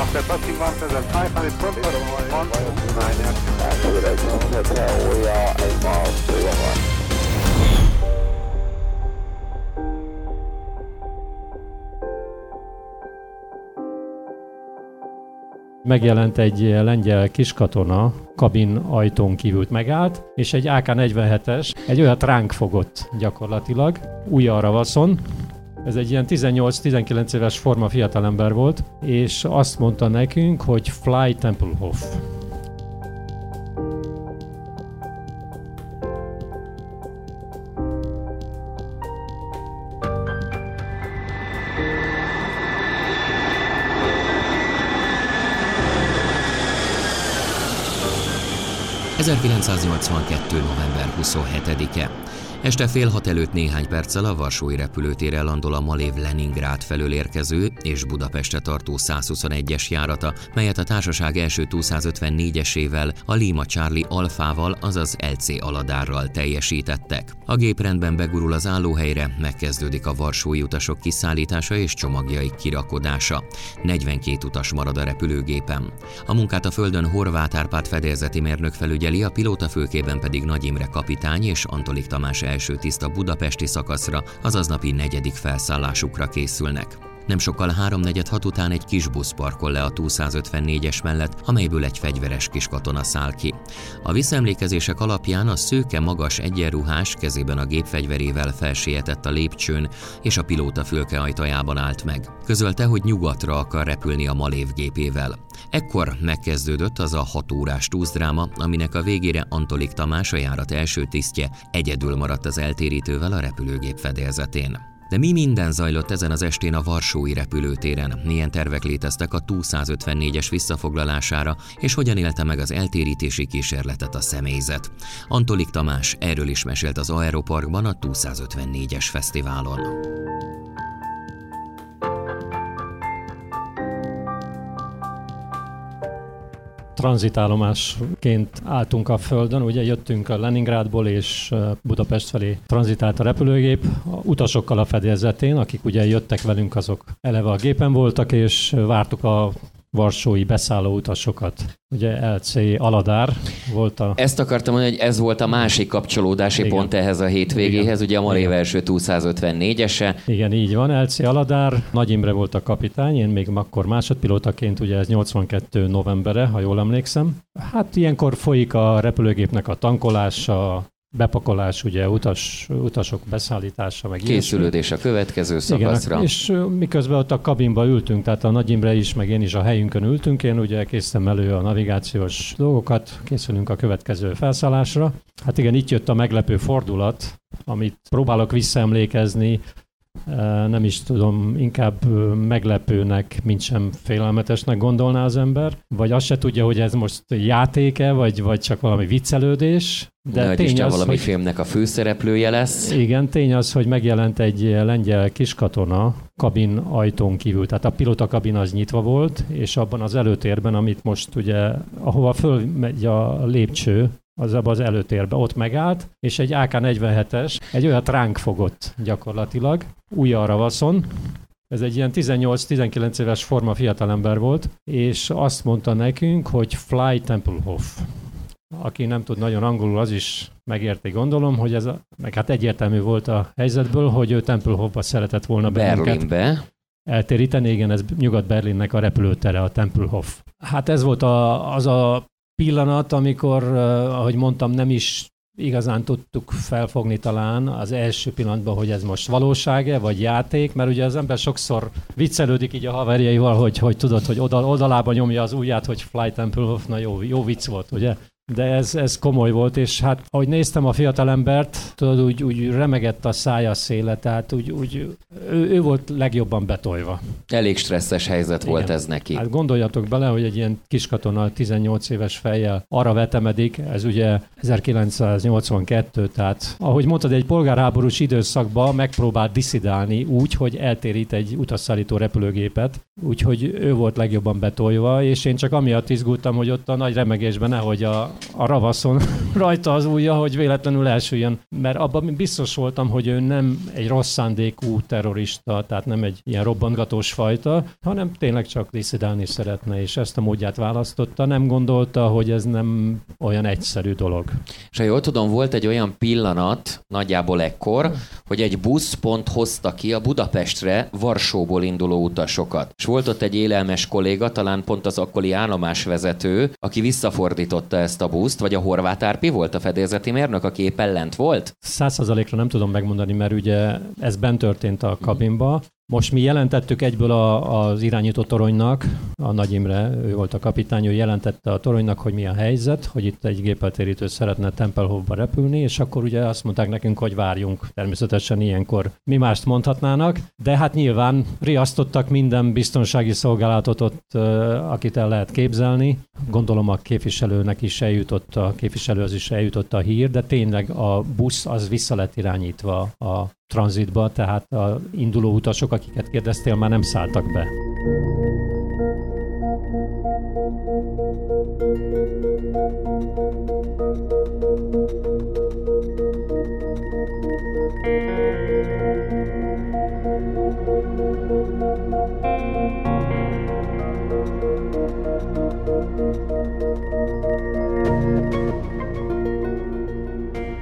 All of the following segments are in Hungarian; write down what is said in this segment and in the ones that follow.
After passing 1,500 foot, one, nine, Hotel, we are eight miles to the right. Megjelent egy lengyel kiskatona, kabin ajtón kívült megállt, és egy AK-47-es, egy olyat ránk fogott gyakorlatilag, újra ravaszon, ez egy ilyen 18-19 éves forma fiatalember volt, és azt mondta nekünk, hogy Fly Tempelhof. ...1982. november 27-e. Este fél hat előtt néhány perccel a Varsói repülőtérre landol a Malév Leningrád felől érkező és Budapestre tartó 121-es járata, melyet a társaság első 254-esével, a Lima Charlie Alfával, azaz LC Aladárral teljesítettek. A géprendben begurul az állóhelyre, megkezdődik a varsói utasok kiszállítása és csomagjai kirakodása. 42 utas marad a repülőgépen. A munkát a földön Horváth Árpád fedélzeti mérnök felügyeli, a pilóta főkében pedig Nagy Imre kapitány és Antolik Tamás első tiszta budapesti szakaszra, azaz napi negyedik felszállásukra készülnek. Nem sokkal háromnegyed hat után egy kis busz parkol le a 254-es mellett, amelyből egy fegyveres kis katona száll ki. A visszaemlékezések alapján a szőke magas egyenruhás kezében a gépfegyverével felsietett a lépcsőn, és a pilóta fülke ajtajában állt meg. Közölte, hogy nyugatra akar repülni a Malév gépével. Ekkor megkezdődött az a hat órás túzdráma, aminek a végére Antolik Tamás a járat első tisztje egyedül maradt az eltérítővel a repülőgép fedélzetén. De mi minden zajlott ezen az estén a Varsói repülőtéren? Milyen tervek léteztek a 254-es visszafoglalására, és hogyan élte meg az eltérítési kísérletet a személyzet? Antolik Tamás erről is mesélt az Aeroparkban a 254-es fesztiválon. Tranzitállomásként álltunk a földön, ugye jöttünk a Leningrádból és Budapest felé tranzitált a repülőgép, a utasokkal a fedélzetén, akik ugye jöttek velünk, azok eleve a gépen voltak, és vártuk a varsói beszálló utasokat. Ugye LC Aladár volt a... Ezt akartam mondani, hogy ez volt a másik kapcsolódási Igen. pont ehhez a hétvégéhez, Igen. ugye a Igen. első 254-ese. Igen, így van. LC Aladár, Nagy Imre volt a kapitány, én még akkor másodpilótaként, ugye ez 82 novembere, ha jól emlékszem. Hát ilyenkor folyik a repülőgépnek a tankolása, bepakolás, ugye utas, utasok beszállítása, meg ilyesmi. Készülődés a következő szakaszra. Igen, és miközben ott a kabinba ültünk, tehát a Nagy Imre is, meg én is a helyünkön ültünk, én ugye készítem elő a navigációs dolgokat, készülünk a következő felszállásra. Hát igen, itt jött a meglepő fordulat, amit próbálok visszaemlékezni, nem is tudom, inkább meglepőnek, mint sem félelmetesnek gondolná az ember, vagy azt se tudja, hogy ez most játéke, vagy, vagy csak valami viccelődés, De hogy tény Isten az, valami hogy... filmnek a főszereplője lesz. Igen, tény az, hogy megjelent egy lengyel kiskatona kabin ajtón kívül, tehát a pilota kabin az nyitva volt, és abban az előtérben, amit most ugye, ahova fölmegy a lépcső, az abban az előtérben, ott megállt, és egy AK-47-es, egy olyat ránk fogott gyakorlatilag, újra ravaszon, ez egy ilyen 18-19 éves forma fiatalember volt, és azt mondta nekünk, hogy Fly Tempelhof. Aki nem tud nagyon angolul, az is megérti, gondolom, hogy ez a, meg hát egyértelmű volt a helyzetből, hogy ő Tempelhofba szeretett volna Berlinbe. eltéríteni. Igen, ez Nyugat-Berlinnek a repülőtere, a Tempelhof. Hát ez volt a, az a pillanat, amikor, ahogy mondtam, nem is igazán tudtuk felfogni talán az első pillanatban, hogy ez most valóság-e, vagy játék, mert ugye az ember sokszor viccelődik így a haverjaival, hogy, hogy tudod, hogy oldal, oldalába nyomja az ujját, hogy Fly Tempelhof, na jó, jó vicc volt, ugye? De ez, ez komoly volt, és hát ahogy néztem a fiatalembert, tudod, úgy, úgy remegett a szája széle, tehát úgy, úgy ő, ő volt legjobban betolva. Elég stresszes helyzet volt Igen. ez neki. Hát gondoljatok bele, hogy egy ilyen kiskatona 18 éves fejjel arra vetemedik, ez ugye 1982, tehát ahogy mondtad, egy polgárháborús időszakban megpróbált diszidálni úgy, hogy eltérít egy utasszállító repülőgépet, úgyhogy ő volt legjobban betolva, és én csak amiatt izgultam, hogy ott a nagy remegésben nehogy a a ravaszon rajta az ujja, hogy véletlenül elsüljön. Mert abban biztos voltam, hogy ő nem egy rossz szándékú terrorista, tehát nem egy ilyen robbantgatós fajta, hanem tényleg csak diszidálni szeretne, és ezt a módját választotta. Nem gondolta, hogy ez nem olyan egyszerű dolog. És ha jól tudom, volt egy olyan pillanat, nagyjából ekkor, hogy egy busz pont hozta ki a Budapestre Varsóból induló utasokat. És volt ott egy élelmes kolléga, talán pont az akkori állomásvezető, aki visszafordította ezt a buszt, vagy a horvát árpi volt a fedélzeti mérnök, aki éppen lent volt? Százszerzalékra nem tudom megmondani, mert ugye ez bent történt a kabinba, most mi jelentettük egyből a, az irányító toronynak, a Nagy Imre, ő volt a kapitány, ő jelentette a toronynak, hogy mi a helyzet, hogy itt egy gépeltérítő szeretne Tempelhofba repülni, és akkor ugye azt mondták nekünk, hogy várjunk. Természetesen ilyenkor mi mást mondhatnának, de hát nyilván riasztottak minden biztonsági szolgálatot ott, akit el lehet képzelni. Gondolom a képviselőnek is eljutott, a képviselőhöz is eljutott a hír, de tényleg a busz az vissza lett irányítva a tranzitba, tehát a induló utasok, akiket kérdeztél, már nem szálltak be.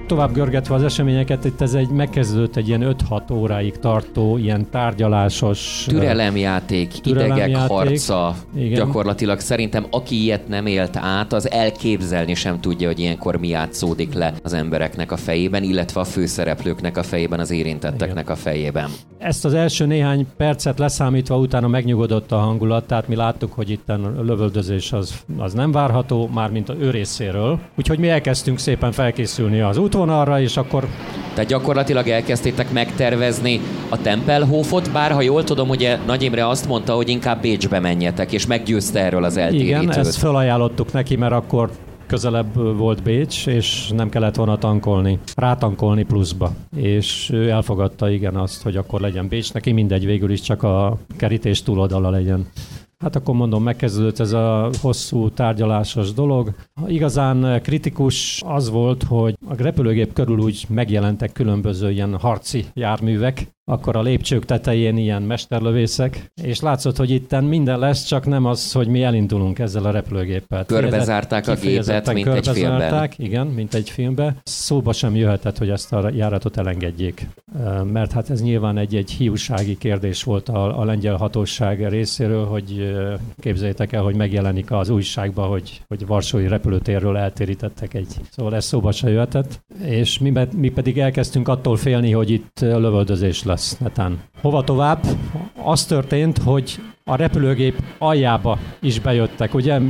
Tovább görgetve az eseményeket, itt ez egy megkezdődött egy ilyen 5-6 óráig tartó, ilyen tárgyalásos... Türelemjáték, türelemjáték idegek harca. Igen. Gyakorlatilag szerintem aki ilyet nem élt át, az elképzelni sem tudja, hogy ilyenkor mi játszódik le az embereknek a fejében, illetve a főszereplőknek a fejében, az érintetteknek Igen. a fejében. Ezt az első néhány percet leszámítva utána megnyugodott a hangulat, tehát mi láttuk, hogy itt a lövöldözés az, az nem várható, mármint a ő részéről. Úgyhogy mi elkezdtünk szépen felkészülni az útvonalra, és akkor... Tehát gyakorlatilag elkezdtétek megtervezni a Tempelhofot, bár ha jól tudom, ugye Nagy Imre azt mondta, hogy inkább Bécsbe menjetek, és meggyőzte erről az eltérítőt. Igen, ezt felajánlottuk neki, mert akkor közelebb volt Bécs, és nem kellett volna tankolni, rátankolni pluszba. És ő elfogadta igen azt, hogy akkor legyen Bécs, neki mindegy, végül is csak a kerítés túloldala legyen. Hát akkor mondom, megkezdődött ez a hosszú tárgyalásos dolog. Igazán kritikus az volt, hogy a repülőgép körül úgy megjelentek különböző ilyen harci járművek, akkor a lépcsők tetején ilyen mesterlövészek, és látszott, hogy itten minden lesz, csak nem az, hogy mi elindulunk ezzel a repülőgépet. Körbezárták a gépet, mint egy filmben. Igen, mint egy filmben. Szóba sem jöhetett, hogy ezt a járatot elengedjék. Mert hát ez nyilván egy, egy hiúsági kérdés volt a, a lengyel hatóság részéről, hogy képzeljétek el, hogy megjelenik az újságban, hogy, hogy Varsói repülőtérről eltérítettek egy. Szóval ez szóba se jöhetett. És mi, mi pedig elkezdtünk attól félni, hogy itt lövöldözés lesz lesz netán. Hova tovább? Az történt, hogy a repülőgép aljába is bejöttek. Ugye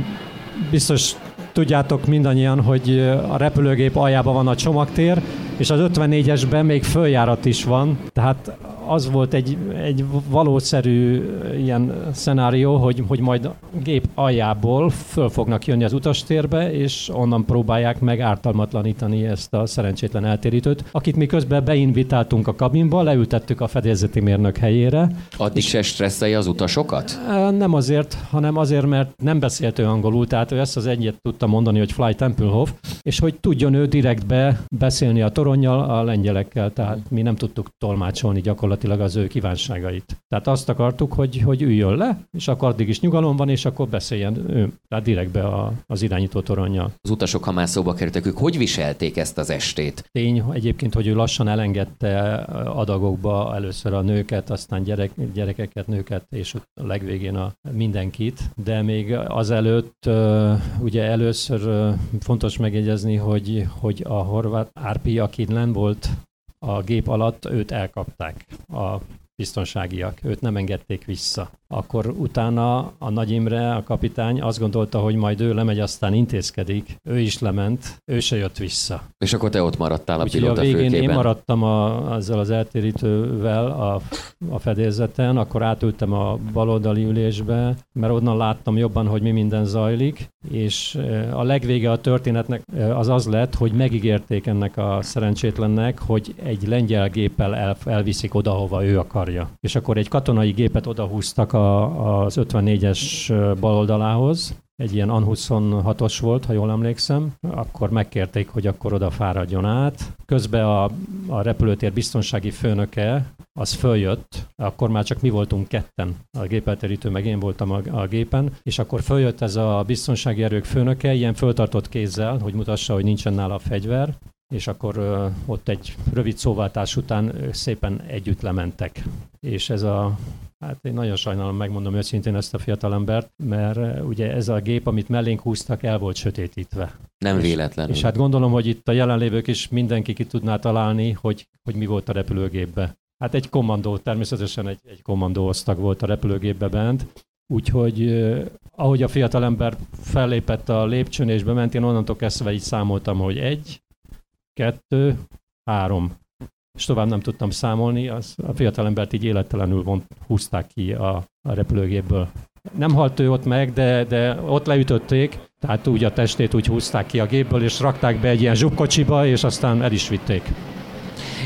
biztos tudjátok mindannyian, hogy a repülőgép aljában van a csomagtér, és az 54-esben még följárat is van, tehát az volt egy, egy valószerű ilyen szenárió, hogy, hogy majd gép aljából föl fognak jönni az utastérbe, és onnan próbálják meg ártalmatlanítani ezt a szerencsétlen eltérítőt, akit mi közben beinvitáltunk a kabinba, leültettük a fedélzeti mérnök helyére. Addig se stresszelje az utasokat? Nem azért, hanem azért, mert nem beszélt ő angolul, tehát ő ezt az egyet tudta mondani, hogy Fly Tempelhof, és hogy tudjon ő direktbe beszélni a toronnyal, a lengyelekkel, tehát mi nem tudtuk tolmácsolni gyakorlatilag az ő kívánságait. Tehát azt akartuk, hogy, hogy üljön le, és akkor addig is nyugalom van, és akkor beszéljen ő, tehát direktbe a, az irányító toronja. Az utasok, ha már szóba kerültek, ők hogy viselték ezt az estét? Tény egyébként, hogy ő lassan elengedte adagokba először a nőket, aztán gyerek, gyerekeket, nőket, és a legvégén a mindenkit, de még azelőtt ugye először fontos megjegyezni, hogy, hogy a horvát Árpi, aki nem volt a gép alatt őt elkapták a biztonságiak, őt nem engedték vissza akkor utána a Nagy Imre, a kapitány azt gondolta, hogy majd ő lemegy, aztán intézkedik. Ő is lement, ő se jött vissza. És akkor te ott maradtál a Úgyhogy pilóta a végén fülkében. én maradtam a, ezzel az eltérítővel a, a fedélzeten, akkor átültem a baloldali ülésbe, mert onnan láttam jobban, hogy mi minden zajlik, és a legvége a történetnek az az lett, hogy megígérték ennek a szerencsétlennek, hogy egy lengyel géppel el, elviszik oda, hova ő akarja. És akkor egy katonai gépet odahúztak a, az 54-es baloldalához, egy ilyen AN-26-os volt, ha jól emlékszem, akkor megkérték, hogy akkor oda fáradjon át. Közben a, a repülőtér biztonsági főnöke, az följött, akkor már csak mi voltunk ketten, a gépelterítő, meg én voltam a, a gépen, és akkor följött ez a biztonsági erők főnöke, ilyen föltartott kézzel, hogy mutassa, hogy nincsen nála a fegyver, és akkor ott egy rövid szóváltás után szépen együtt lementek. És ez a, hát én nagyon sajnálom, megmondom őszintén ezt a fiatalembert, mert ugye ez a gép, amit mellénk húztak, el volt sötétítve. Nem És- véletlenül. És hát gondolom, hogy itt a jelenlévők is mindenki ki tudná találni, hogy, hogy mi volt a repülőgépbe. Hát egy kommandó, természetesen egy, egy kommandó osztag volt a repülőgépbe bent, úgyhogy eh, ahogy a fiatalember fellépett a lépcsőn és bement, én onnantól kezdve így számoltam, hogy egy, kettő, három. És tovább nem tudtam számolni, az, a fiatalembert így élettelenül vont, húzták ki a, a repülőgépből. Nem halt ő ott meg, de, de ott leütötték, tehát úgy a testét úgy húzták ki a gépből, és rakták be egy ilyen zsubkocsiba, és aztán el is vitték.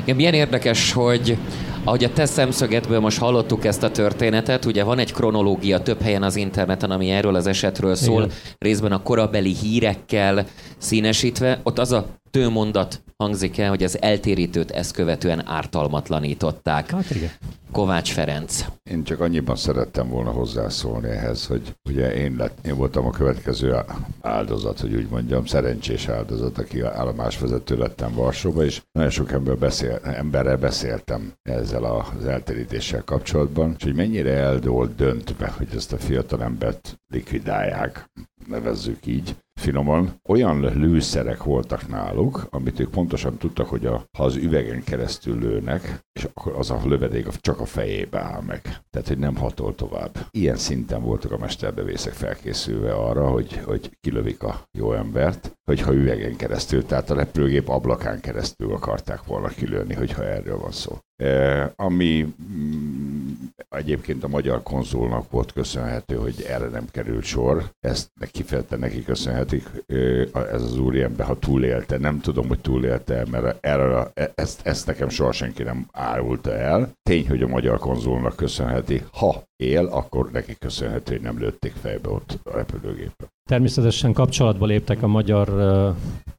Igen, milyen érdekes, hogy ahogy a te szemszögedből most hallottuk ezt a történetet, ugye van egy kronológia több helyen az interneten, ami erről az esetről szól, Igen. részben a korabeli hírekkel színesítve, ott az a tőmondat hangzik el, hogy az eltérítőt ezt követően ártalmatlanították. Hát igen. Kovács Ferenc. Én csak annyiban szerettem volna hozzászólni ehhez, hogy ugye én, lett, én voltam a következő áldozat, hogy úgy mondjam, szerencsés áldozat, aki állomásvezető lettem Varsóba, és nagyon sok ember beszél, emberrel beszéltem ezzel az elterítéssel kapcsolatban, és hogy mennyire eldólt döntve, hogy ezt a fiatal embert likvidálják, nevezzük így, finoman, olyan lőszerek voltak náluk, amit ők pontosan tudtak, hogy a, ha az üvegen keresztül lőnek, és akkor az a lövedék csak a fejébe áll meg. Tehát, hogy nem hatol tovább. Ilyen szinten voltak a mesterbevészek felkészülve arra, hogy, hogy kilövik a jó embert, hogyha üvegen keresztül, tehát a repülőgép ablakán keresztül akarták volna kilőni, hogyha erről van szó. E, ami mm, egyébként a magyar konzulnak volt köszönhető, hogy erre nem került sor. Ezt kifejezetten neki köszönhetik. E, Ez az úriember, ha túlélte, nem tudom, hogy túlélte, mert erre, e- ezt, ezt nekem soha senki nem árulta el. Tény, hogy a magyar konzulnak köszönheti. Ha él, akkor neki köszönhető, hogy nem lőtték fejbe ott a repülőgépet. Természetesen kapcsolatba léptek a magyar ö,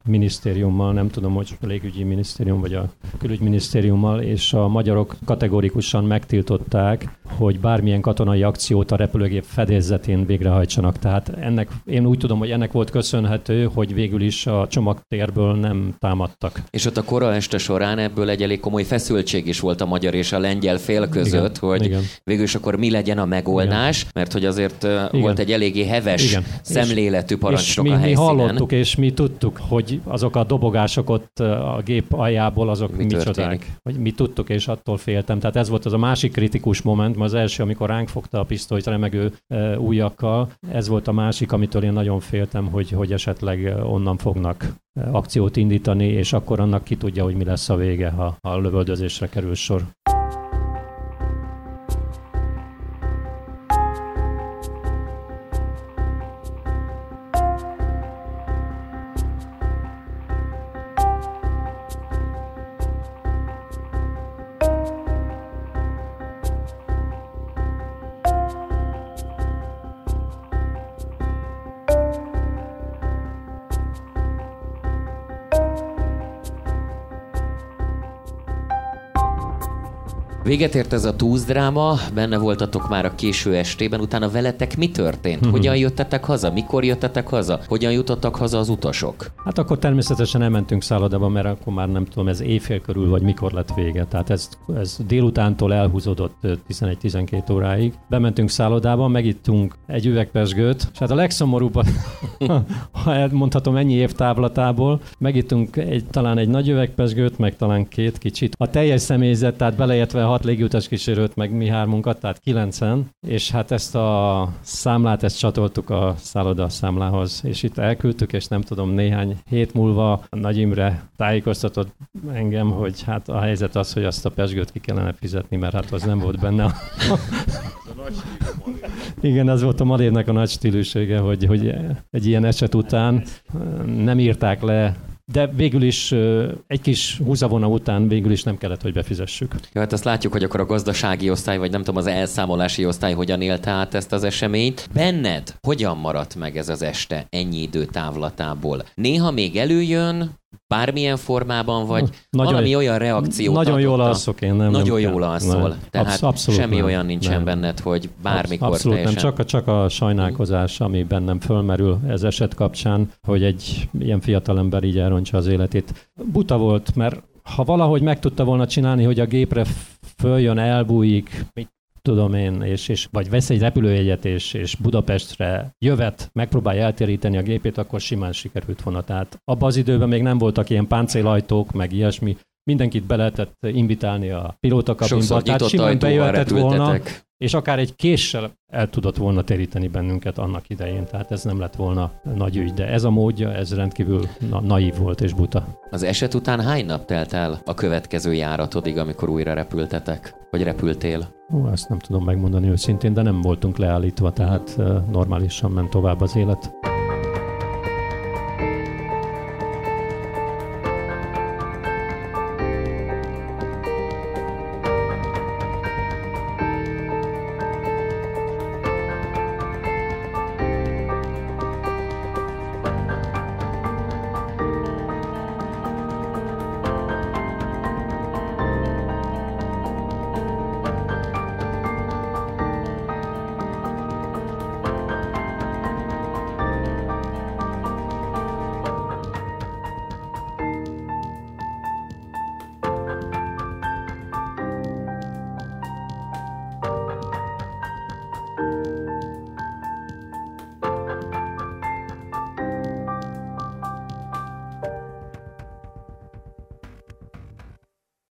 minisztériummal, nem tudom, hogy a légügyi minisztérium vagy a külügyminisztériummal, és a magyarok kategórikusan megtiltották, hogy bármilyen katonai akciót a repülőgép fedélzetén végrehajtsanak. Tehát ennek, én úgy tudom, hogy ennek volt köszönhető, hogy végül is a csomagtérből nem támadtak. És ott a kora este során ebből egy elég komoly feszültség is volt a magyar és a lengyel fél között, Igen, hogy igen. végül is akkor mi legyen a megoldás, mert hogy azért Igen. volt egy eléggé heves Igen. szemléletű És parancsnok mi, a mi helyszínen. hallottuk, és mi tudtuk, hogy azok a dobogások ott a gép aljából, azok Mi mi történik? micsodák. Hogy mi tudtuk, és attól féltem. Tehát ez volt az a másik kritikus moment, mert az első, amikor ránk fogta a pisztolyt remegő e, ujjakkal, ez volt a másik, amitől én nagyon féltem, hogy, hogy esetleg onnan fognak akciót indítani, és akkor annak ki tudja, hogy mi lesz a vége, ha a lövöldözésre kerül sor. Véget ért ez a túzdráma, benne voltatok már a késő estében, utána veletek mi történt? Mhm. Hogyan jöttetek haza? Mikor jöttetek haza? Hogyan jutottak haza az utasok? Hát akkor természetesen elmentünk szállodába, mert akkor már nem tudom, ez éjfél körül, vagy mikor lett vége. Tehát ez, ez délutántól elhúzódott ö, 11-12 óráig. Bementünk szállodába, megittunk egy üvegpesgőt, és hát a legszomorúbb, ha elmondhatom ennyi év távlatából, megittunk egy, talán egy nagy üvegpesgőt, meg talán két kicsit. A teljes személyzet, tehát beleértve hat légiutas kísérőt, meg mi hármunkat, tehát kilencen, és hát ezt a számlát, ezt csatoltuk a szálloda számlához, és itt elküldtük, és nem tudom, néhány hét múlva Nagy Imre tájékoztatott engem, hogy hát a helyzet az, hogy azt a pesgőt ki kellene fizetni, mert hát az nem volt benne. Igen, az volt a Malévnek a nagy stílussége, hogy, hogy egy ilyen eset után nem írták le de végül is egy kis húzavona után végül is nem kellett, hogy befizessük. Ja, hát azt látjuk, hogy akkor a gazdasági osztály, vagy nem tudom, az elszámolási osztály hogyan élte át ezt az eseményt. Benned hogyan maradt meg ez az este ennyi idő távlatából? Néha még előjön, bármilyen formában, vagy nagyon, valami olyan reakció. Nagyon jól alszok én, nem. Nagyon nem jól alszol. Nem. Tehát abszolút semmi nem, olyan nincsen nem. benned, hogy bármikor Abszolút teljesen... nem, csak a, csak a sajnálkozás, ami bennem fölmerül ez eset kapcsán, hogy egy ilyen fiatalember így elrontsa az életét. Buta volt, mert ha valahogy meg tudta volna csinálni, hogy a gépre följön, elbújik, mit tudom én, és, és vagy vesz egy repülőjegyet, és, és Budapestre jövet, megpróbálja eltéríteni a gépét, akkor simán sikerült volna. Tehát abban az időben még nem voltak ilyen páncélajtók, meg ilyesmi, mindenkit be lehetett invitálni a pilótakabinba, tehát simán bejöhetett volna, és akár egy késsel el tudott volna téríteni bennünket annak idején, tehát ez nem lett volna nagy ügy, de ez a módja, ez rendkívül na- naív volt és buta. Az eset után hány nap telt el a következő járatodig, amikor újra repültetek, vagy repültél? Ó, ezt nem tudom megmondani őszintén, de nem voltunk leállítva, tehát normálisan ment tovább az élet.